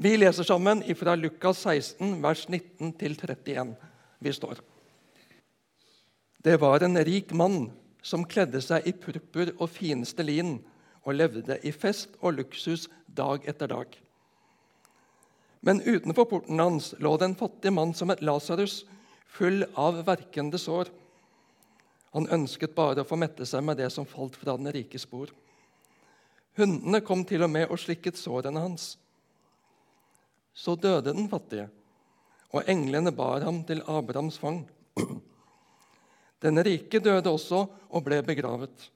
Vi leser sammen fra Lukas 16, vers 19-31. Vi står. Det var en rik mann som kledde seg i purpur og fineste lin og levde i fest og luksus dag etter dag. Men utenfor porten hans lå det en fattig mann som et Lasarus, full av verkende sår. Han ønsket bare å få mette seg med det som falt fra den rikes bord. Hundene kom til og med og slikket sårene hans. Så døde den fattige, og englene bar ham til Abrahams fang. Denne rike døde også og ble begravet.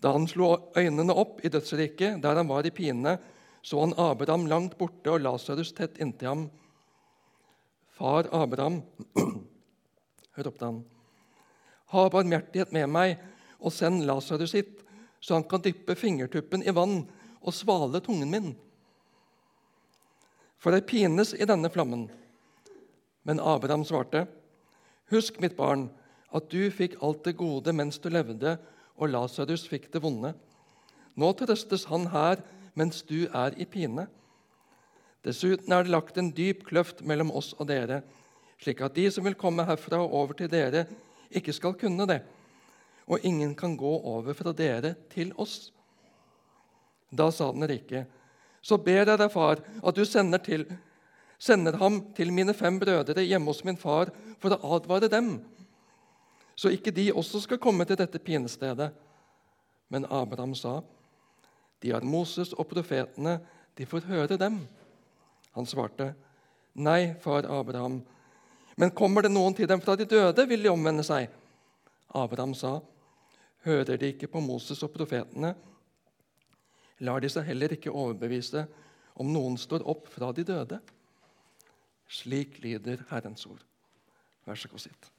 Da han slo øynene opp i dødsriket, der han var i pine, så han Abraham langt borte og Lasarus tett inntil ham. Far Abraham, ropte han, ha barmhjertighet med meg og send Lasarus hit, så han kan dyppe fingertuppen i vann og svale tungen min. For jeg pines i denne flammen. Men Abraham svarte, Husk, mitt barn, at du fikk alt det gode mens du levde, og Lasarus fikk det vonde. Nå trøstes han her mens du er i pine. Dessuten er det lagt en dyp kløft mellom oss og dere, slik at de som vil komme herfra og over til dere, ikke skal kunne det, og ingen kan gå over fra dere til oss. Da sa den rike, så ber jeg deg, far, at du sender, til, sender ham til mine fem brødre hjemme hos min far for å advare dem så ikke de også skal komme til dette pinestedet. Men Abraham sa, de har Moses og profetene, de får høre dem. Han svarte, nei, far Abraham, men kommer det noen til dem fra de døde, vil de omvende seg. Abraham sa, hører de ikke på Moses og profetene? Lar de seg heller ikke overbevise om noen står opp fra de døde? Slik lyder Herrens ord. Vær så god, sitt.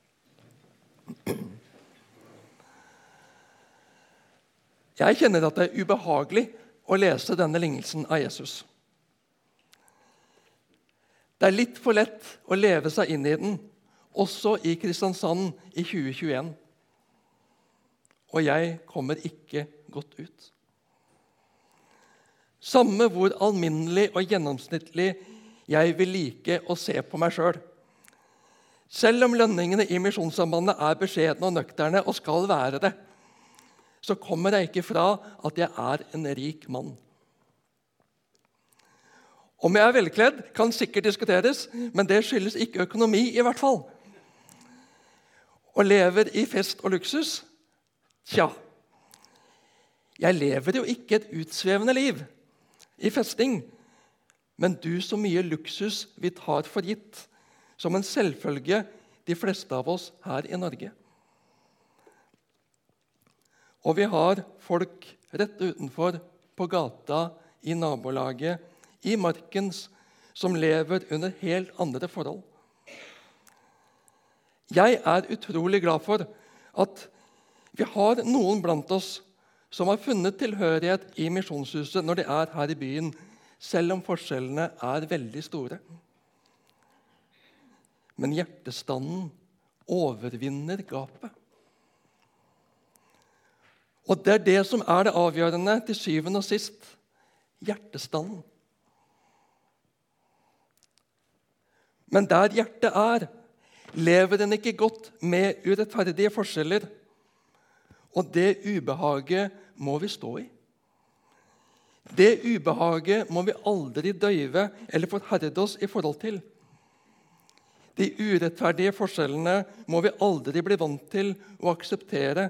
Jeg kjenner at det er ubehagelig å lese denne lignelsen av Jesus. Det er litt for lett å leve seg inn i den, også i Kristiansand i 2021. Og jeg kommer ikke godt ut. Samme hvor alminnelig og gjennomsnittlig jeg vil like å se på meg sjøl. Selv om lønningene i Misjonssambandet er beskjedne og nøkterne og skal være det, så kommer jeg ikke fra at jeg er en rik mann. Om jeg er velkledd, kan sikkert diskuteres, men det skyldes ikke økonomi. i hvert fall. Og lever i fest og luksus? Tja Jeg lever jo ikke et utsvevende liv i festing, men du så mye luksus vi tar for gitt som en selvfølge, de fleste av oss her i Norge. Og vi har folk rett utenfor, på gata, i nabolaget, i markens, som lever under helt andre forhold. Jeg er utrolig glad for at vi har noen blant oss som har funnet tilhørighet i Misjonshuset når de er her i byen, selv om forskjellene er veldig store men hjertestanden overvinner gapet. Og det er det som er det avgjørende til syvende og sist hjertestanden. Men der hjertet er, lever den ikke godt med urettferdige forskjeller. Og det ubehaget må vi stå i. Det ubehaget må vi aldri døyve eller forherde oss i forhold til. De urettferdige forskjellene må vi aldri bli vant til å akseptere,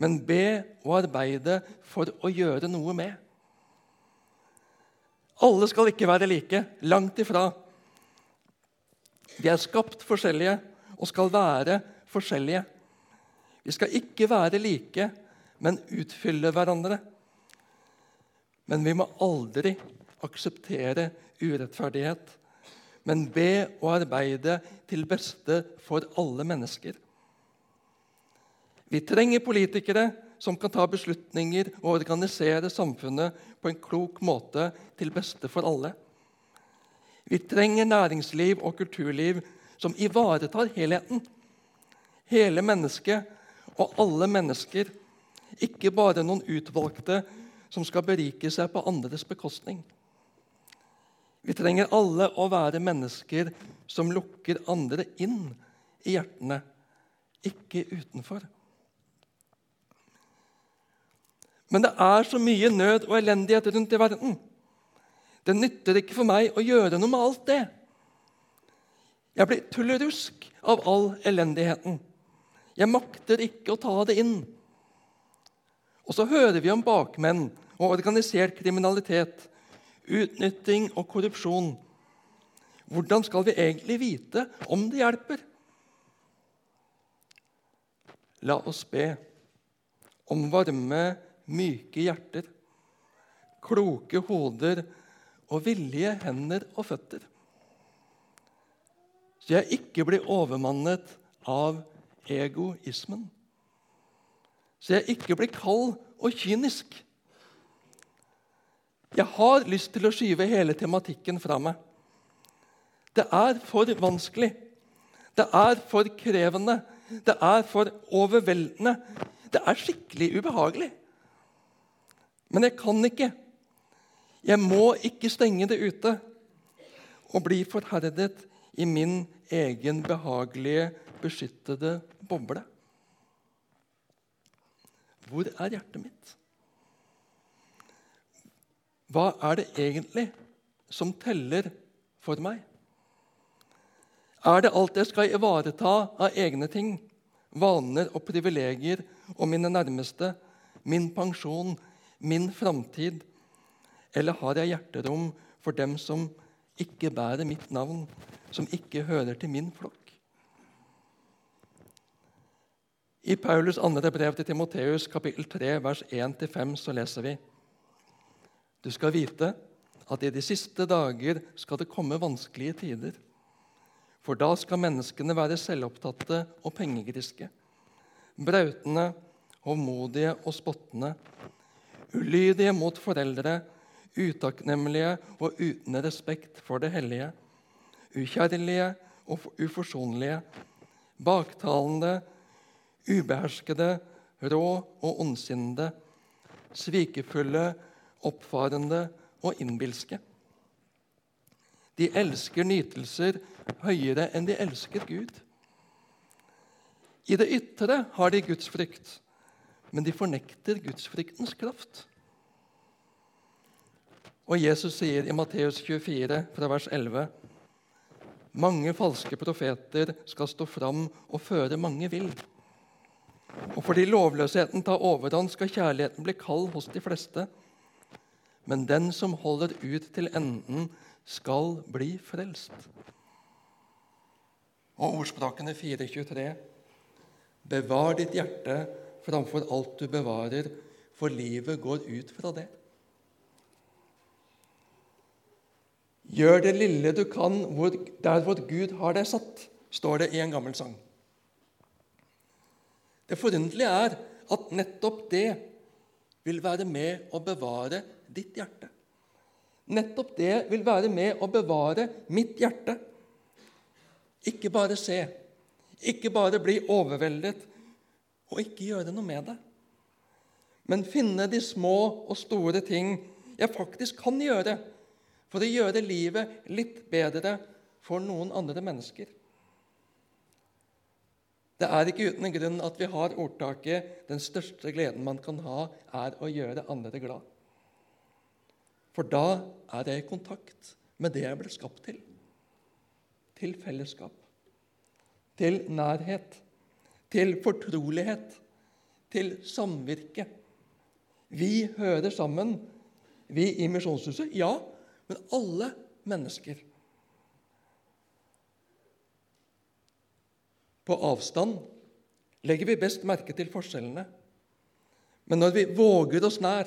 men be og arbeide for å gjøre noe med. Alle skal ikke være like. Langt ifra. Vi er skapt forskjellige og skal være forskjellige. Vi skal ikke være like, men utfylle hverandre. Men vi må aldri akseptere urettferdighet men be og arbeide til beste for alle mennesker. Vi trenger politikere som kan ta beslutninger og organisere samfunnet på en klok måte til beste for alle. Vi trenger næringsliv og kulturliv som ivaretar helheten. Hele mennesket og alle mennesker, ikke bare noen utvalgte som skal berike seg på andres bekostning. Vi trenger alle å være mennesker som lukker andre inn i hjertene, ikke utenfor. Men det er så mye nød og elendighet rundt i verden. Det nytter ikke for meg å gjøre noe med alt det. Jeg blir tullerusk av all elendigheten. Jeg makter ikke å ta det inn. Og så hører vi om bakmenn og organisert kriminalitet, utnytting og korrupsjon. Hvordan skal vi egentlig vite om det hjelper? La oss be om varme, myke hjerter, kloke hoder og villige hender og føtter. Så jeg ikke blir overmannet av egoismen. Så jeg ikke blir kald og kynisk. Jeg har lyst til å skyve hele tematikken fra meg. Det er for vanskelig. Det er for krevende. Det er for overveldende. Det er skikkelig ubehagelig. Men jeg kan ikke. Jeg må ikke stenge det ute og bli forherdet i min egen behagelige, beskyttede boble. Hvor er hjertet mitt? Hva er det egentlig som teller for meg? Er det alt jeg skal ivareta av egne ting, vaner og privilegier og mine nærmeste, min pensjon, min framtid? Eller har jeg hjerterom for dem som ikke bærer mitt navn, som ikke hører til min flokk? I Paulus andre brev til Timoteus, kapittel 3, vers 1-5, så leser vi Du skal vite at i de siste dager skal det komme vanskelige tider. For da skal menneskene være selvopptatte og pengegriske, brautende, hovmodige og spottende, ulydige mot foreldre, utakknemlige og uten respekt for det hellige, ukjærlige og uforsonlige, baktalende, ubeherskede, rå og ondsinnede, svikefulle, oppfarende og innbilske. De elsker nytelser høyere enn de elsker Gud. I det ytre har de gudsfrykt, men de fornekter gudsfryktens kraft. Og Jesus sier i Matteus 24, fra vers 11.: Mange falske profeter skal stå fram og føre mange vill. Og fordi lovløsheten tar overhånd, skal kjærligheten bli kald hos de fleste. Men den som holder ut til enden, skal bli frelst. Og ordspråkene 4.23.: Bevar ditt hjerte framfor alt du bevarer, for livet går ut fra det. Gjør det lille du kan der hvor Gud har deg satt, står det i en gammel sang. Det forunderlige er at nettopp det vil være med å bevare ditt hjerte. Nettopp det vil være med å bevare mitt hjerte. Ikke bare se, ikke bare bli overveldet og ikke gjøre noe med det. Men finne de små og store ting jeg faktisk kan gjøre for å gjøre livet litt bedre for noen andre mennesker. Det er ikke uten grunn at vi har ordtaket 'den største gleden man kan ha, er å gjøre andre glad'. For da er jeg i kontakt med det jeg ble skapt til. Til fellesskap, til nærhet, til fortrolighet, til samvirke. Vi hører sammen, vi i Misjonshuset, ja, men alle mennesker. På avstand legger vi best merke til forskjellene. Men når vi våger oss nær,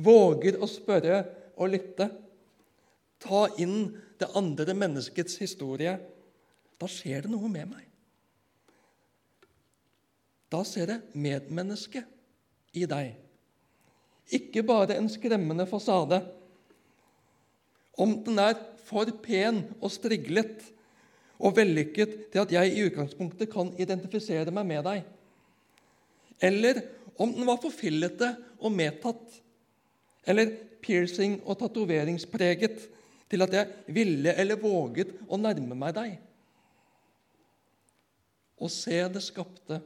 våger å spørre og lytte, ta inn det andre menneskets historie, da skjer det noe med meg. Da ser jeg medmennesket i deg. Ikke bare en skremmende fasade. Om den er for pen og striglet og vellykket til at jeg i utgangspunktet kan identifisere meg med deg, eller om den var forfillete og medtatt, eller piercing og tatoveringspreget til at jeg ville eller våget å nærme meg deg. Og se det skapte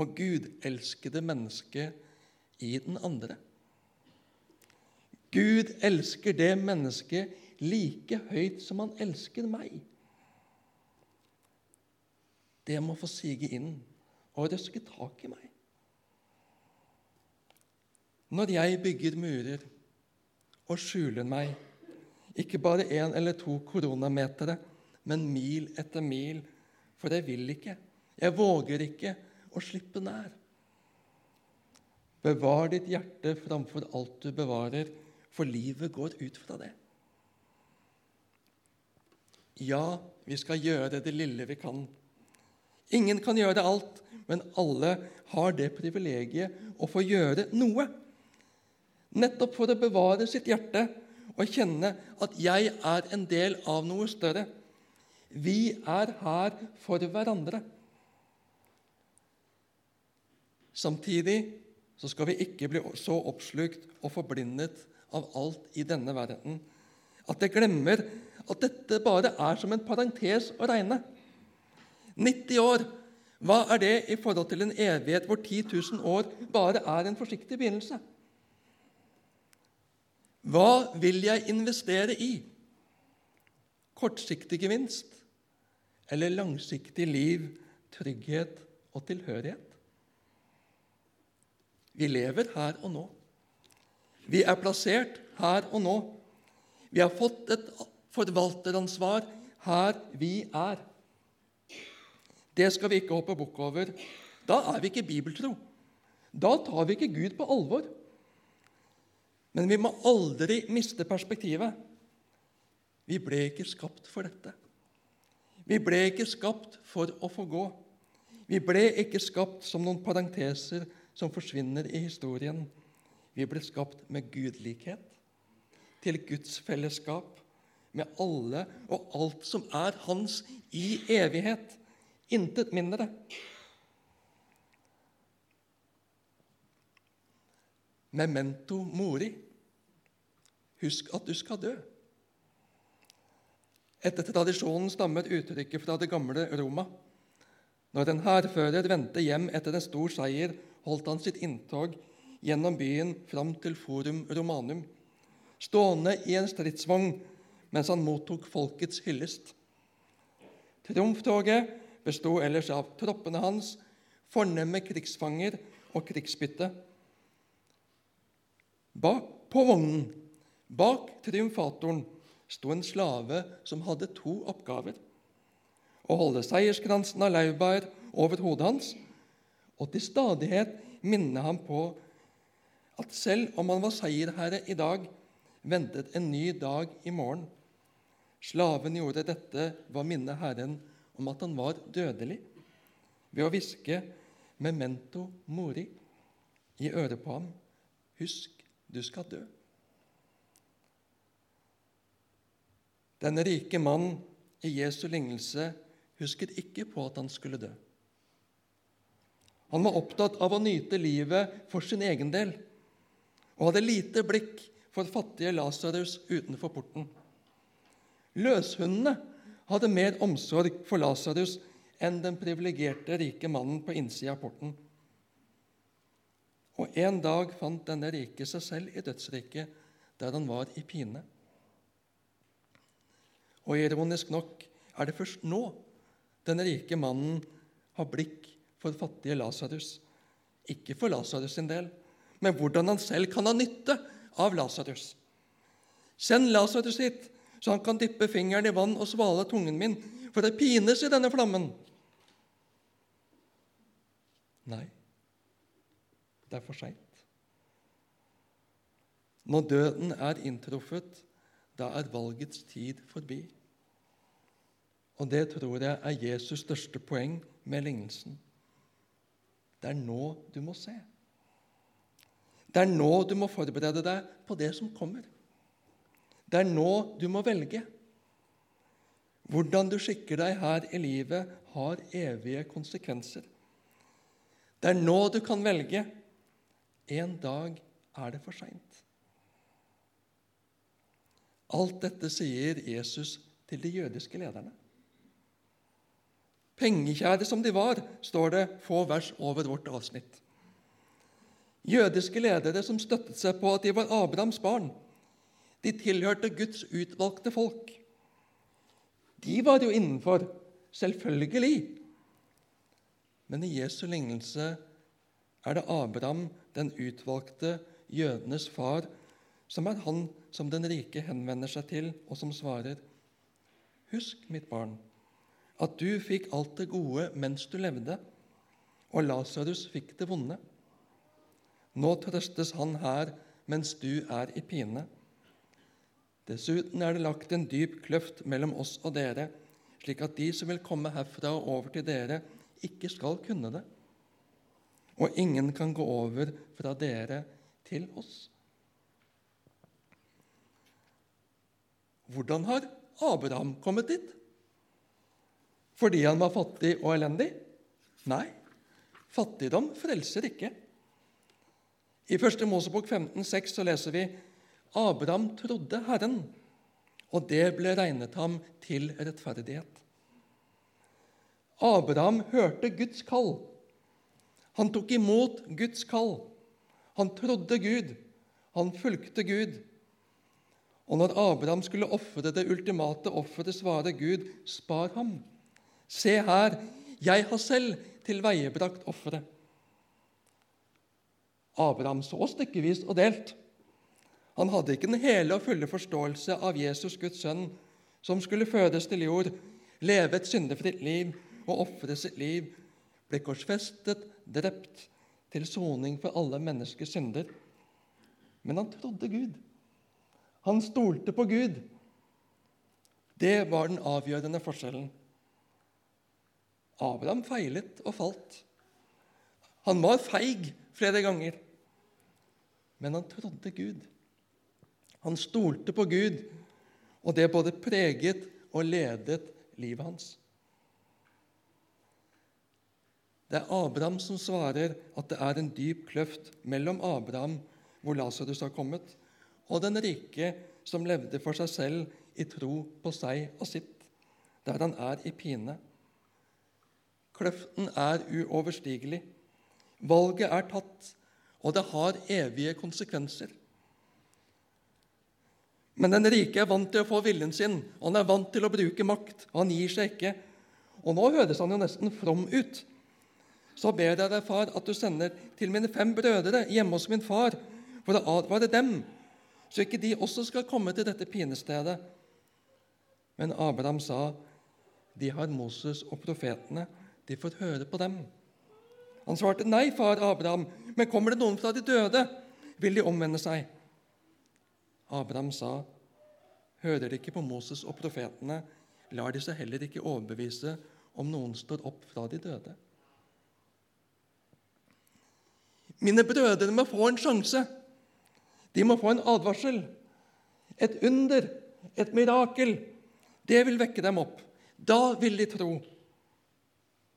og gudelskede mennesket i den andre. Gud elsker det mennesket like høyt som han elsker meg. Det må få sige inn og røske tak i meg. Når jeg bygger murer og skjuler meg, ikke bare én eller to koronametere, men mil etter mil, for jeg vil ikke, jeg våger ikke å slippe nær. Bevar ditt hjerte framfor alt du bevarer, for livet går ut fra det. Ja, vi skal gjøre det lille vi kan. Ingen kan gjøre alt, men alle har det privilegiet å få gjøre noe. Nettopp for å bevare sitt hjerte og kjenne at 'jeg er en del av noe større'. Vi er her for hverandre. Samtidig så skal vi ikke bli så oppslukt og forblindet av alt i denne verden at jeg glemmer at dette bare er som en parentes å regne. 90 år, hva er det i forhold til en evighet hvor 10 000 år bare er en forsiktig begynnelse? Hva vil jeg investere i? Kortsiktig gevinst eller langsiktig liv, trygghet og tilhørighet? Vi lever her og nå. Vi er plassert her og nå. Vi har fått et forvalteransvar her vi er. Det skal vi ikke hoppe bukk over. Da er vi ikke bibeltro. Da tar vi ikke Gud på alvor. Men vi må aldri miste perspektivet. Vi ble ikke skapt for dette. Vi ble ikke skapt for å få gå. Vi ble ikke skapt som noen parenteser som forsvinner i historien. Vi ble skapt med gudlikhet, til Guds fellesskap, med alle og alt som er hans i evighet. Intet mindre. Memento mori. Husk at du skal dø. Etter tradisjonen stammer uttrykket fra det gamle Roma. Når en hærfører vendte hjem etter en stor seier, holdt han sitt inntog gjennom byen fram til Forum Romanum, stående i en stridsvogn mens han mottok folkets hyllest. Triumftoget besto ellers av troppene hans, fornemme krigsfanger og krigsbytte. Bak på vognen, bak triumfatoren, sto en slave som hadde to oppgaver. Å holde seierskransen av laurbær over hodet hans og til stadighet minne ham på at selv om han var seierherre i dag, ventet en ny dag i morgen. Slaven gjorde dette ved å minne Herren om at han var dødelig, ved å hviske 'memento mori' i øret på ham. Husk, du skal dø. Denne rike mann i Jesu lignelse husket ikke på at han skulle dø. Han var opptatt av å nyte livet for sin egen del og hadde lite blikk for fattige Lasarus utenfor porten. Løshundene hadde mer omsorg for Lasarus enn den privilegerte, rike mannen på innsida av porten. Og en dag fant denne rike seg selv i dødsriket, der han var i pine. Og ironisk nok er det først nå denne rike mannen har blikk for fattige Lasarus. Ikke for Lasarus sin del, men hvordan han selv kan ha nytte av Lasarus. Send Lasarus hit, så han kan dyppe fingeren i vann og svale tungen min, for det pines i denne flammen. Nei, det er for seint. Når døden er inntruffet, da er valgets tid forbi. Og det tror jeg er Jesus' største poeng med lignelsen. Det er nå du må se. Det er nå du må forberede deg på det som kommer. Det er nå du må velge. Hvordan du skikker deg her i livet, har evige konsekvenser. Det er nå du kan velge. En dag er det for seint. Alt dette sier Jesus til de jødiske lederne. Pengekjære som de var, står det få vers over vårt avsnitt. Jødiske ledere som støttet seg på at de var Abrahams barn. De tilhørte Guds utvalgte folk. De var jo innenfor, selvfølgelig. Men i Jesu lignelse er det Abraham, den utvalgte, jødenes far, som er han som den rike henvender seg til, og som svarer, Husk, mitt barn, at du fikk alt det gode mens du levde, og Lasarus fikk det vonde. Nå trøstes han her mens du er i pine. Dessuten er det lagt en dyp kløft mellom oss og dere, slik at de som vil komme herfra og over til dere, ikke skal kunne det. Og ingen kan gå over fra dere til oss. Hvordan har Abraham kommet dit? Fordi han var fattig og elendig? Nei, fattigdom frelser ikke. I 1. Mosebok 15,6 så leser vi Abraham trodde Herren, og det ble regnet ham til rettferdighet. Abraham hørte Guds kall. Han tok imot Guds kall. Han trodde Gud. Han fulgte Gud. Og når Abraham skulle ofre det ultimate offeret, svarer Gud, 'Spar ham.' Se her, jeg har selv tilveiebrakt offeret. Abraham så stykkevis og delt. Han hadde ikke den hele og fulle forståelse av Jesus, Guds sønn, som skulle fødes til jord, leve et syndefritt liv og ofre sitt liv, ble korsfestet, drept, til soning for alle menneskers synder. Men han trodde Gud. Han stolte på Gud. Det var den avgjørende forskjellen. Abraham feilet og falt. Han var feig flere ganger, men han trodde Gud. Han stolte på Gud, og det både preget og ledet livet hans. Det er Abraham som svarer at det er en dyp kløft mellom Abraham, hvor Lasarus har kommet, og den rike som levde for seg selv i tro på seg og sitt, der han er i pine. Kløften er uoverstigelig. Valget er tatt, og det har evige konsekvenser. Men den rike er vant til å få viljen sin, og han er vant til å bruke makt. og Han gir seg ikke. Og nå høres han jo nesten from ut. Så ber jeg deg, far, at du sender til mine fem brødre hjemme hos min far, for å advare dem så ikke de også skal komme til dette pinestedet. Men Abraham sa, de har Moses og profetene, de får høre på dem. Han svarte, nei, far Abraham, men kommer det noen fra de døde, vil de omvende seg. Abraham sa, hører de ikke på Moses og profetene, lar de seg heller ikke overbevise om noen står opp fra de døde. Mine brødre må få en sjanse. De må få en advarsel, et under, et mirakel. Det vil vekke dem opp. Da vil de tro.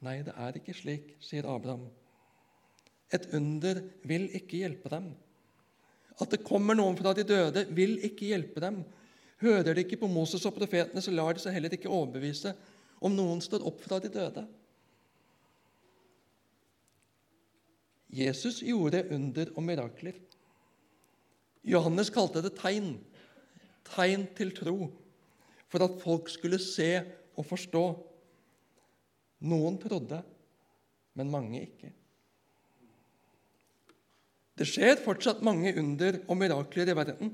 Nei, det er ikke slik, sier Abraham. Et under vil ikke hjelpe dem. At det kommer noen fra de døde, vil ikke hjelpe dem. Hører de ikke på Moses og profetene, så lar de seg heller ikke overbevise om noen står opp fra de døde. Jesus gjorde under og mirakler. Johannes kalte det tegn, tegn til tro, for at folk skulle se og forstå. Noen trodde, men mange ikke. Det skjer fortsatt mange under og mirakler i verden.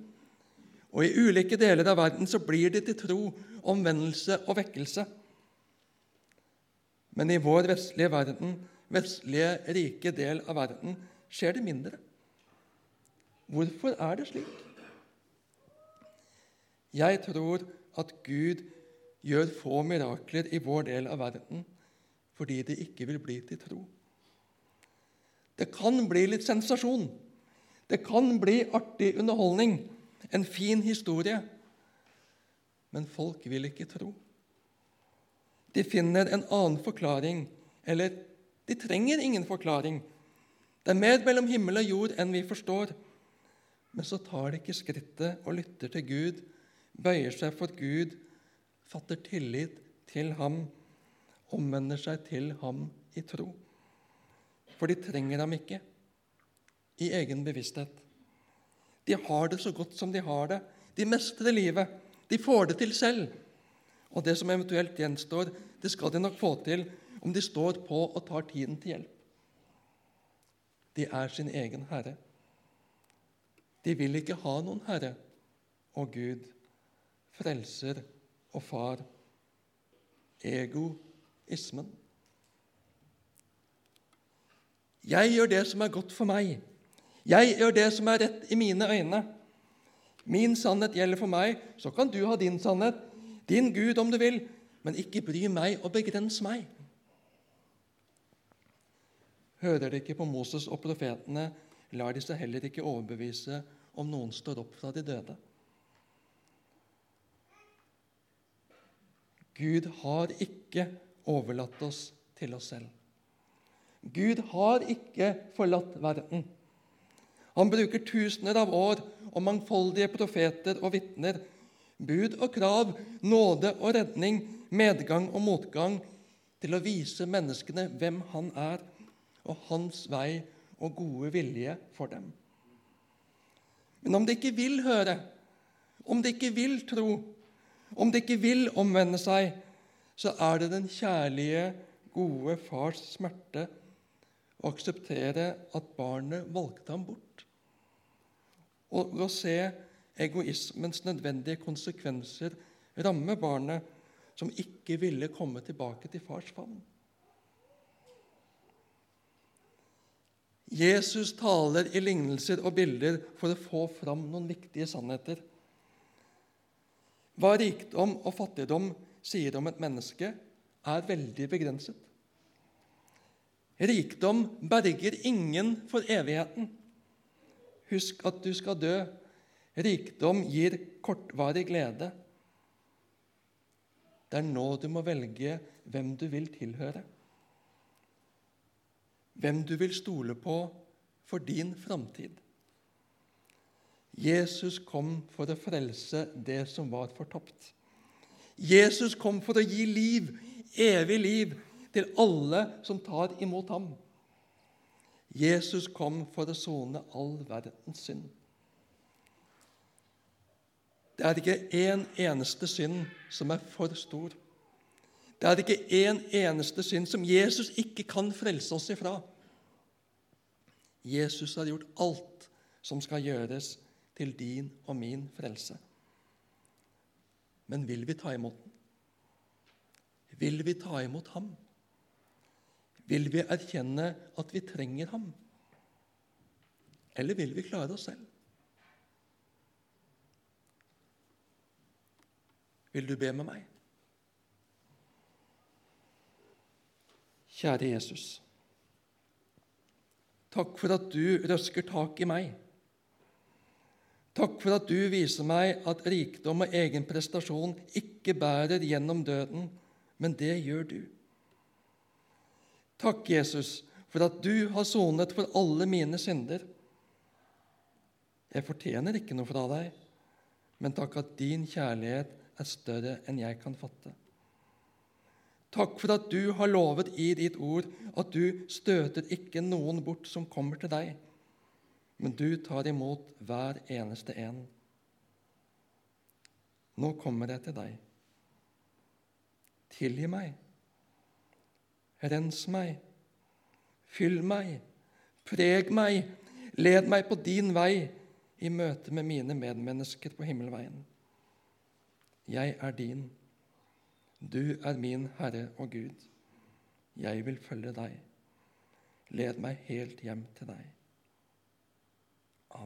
Og i ulike deler av verden så blir det til tro, omvendelse og vekkelse. Men i vår vestlige verden, vestlige, rike del av verden, skjer det mindre. Hvorfor er det slik? Jeg tror at Gud gjør få mirakler i vår del av verden fordi det ikke vil bli til tro. Det kan bli litt sensasjon. Det kan bli artig underholdning, en fin historie. Men folk vil ikke tro. De finner en annen forklaring, eller de trenger ingen forklaring. Det er mer mellom himmel og jord enn vi forstår. Men så tar de ikke skrittet og lytter til Gud, bøyer seg for Gud, fatter tillit til ham, omvender seg til ham i tro. For de trenger ham ikke i egen bevissthet. De har det så godt som de har det. De mestrer livet. De får det til selv. Og det som eventuelt gjenstår, det skal de nok få til om de står på og tar tiden til hjelp. De er sin egen herre. De vil ikke ha noen herre og Gud, frelser og far. Egoismen. Jeg gjør det som er godt for meg. Jeg gjør det som er rett i mine øyne. Min sannhet gjelder for meg, så kan du ha din sannhet, din Gud om du vil, men ikke bry meg og begrens meg. Hører de ikke på Moses og profetene, lar de seg heller ikke overbevise om noen står opp fra de døde. Gud har ikke overlatt oss til oss selv. Gud har ikke forlatt verden. Han bruker tusener av år og mangfoldige profeter og vitner, bud og krav, nåde og redning, medgang og motgang, til å vise menneskene hvem han er, og hans vei og gode vilje for dem. Men om de ikke vil høre, om de ikke vil tro, om de ikke vil omvende seg, så er det den kjærlige, gode fars smerte å akseptere at barnet valgte ham bort. Og å se egoismens nødvendige konsekvenser ramme barnet som ikke ville komme tilbake til fars favn. Jesus taler i lignelser og bilder for å få fram noen viktige sannheter. Hva rikdom og fattigdom sier om et menneske, er veldig begrenset. Rikdom berger ingen for evigheten. Husk at du skal dø. Rikdom gir kortvarig glede. Det er nå du må velge hvem du vil tilhøre hvem du vil stole på for din framtid. Jesus kom for å frelse det som var fortapt. Jesus kom for å gi liv, evig liv, til alle som tar imot ham. Jesus kom for å sone all verdens synd. Det er ikke én eneste synd som er for stor. Det er ikke én eneste synd som Jesus ikke kan frelse oss ifra. Jesus har gjort alt som skal gjøres til din og min frelse. Men vil vi ta imot den? Vil vi ta imot ham? Vil vi erkjenne at vi trenger ham? Eller vil vi klare oss selv? Vil du be med meg? Kjære Jesus. Takk for at du røsker tak i meg. Takk for at du viser meg at rikdom og egen prestasjon ikke bærer gjennom døden, men det gjør du. Takk, Jesus, for at du har sonet for alle mine synder. Jeg fortjener ikke noe fra deg, men takk at din kjærlighet er større enn jeg kan fatte. Takk for at du har lovet i ditt ord at du støter ikke noen bort som kommer til deg, men du tar imot hver eneste en. Nå kommer jeg til deg. Tilgi meg. Rens meg. Fyll meg. Preg meg. Led meg på din vei i møte med mine medmennesker på himmelveien. Jeg er din. Du er min Herre og Gud. Jeg vil følge deg. Led meg helt hjem til deg.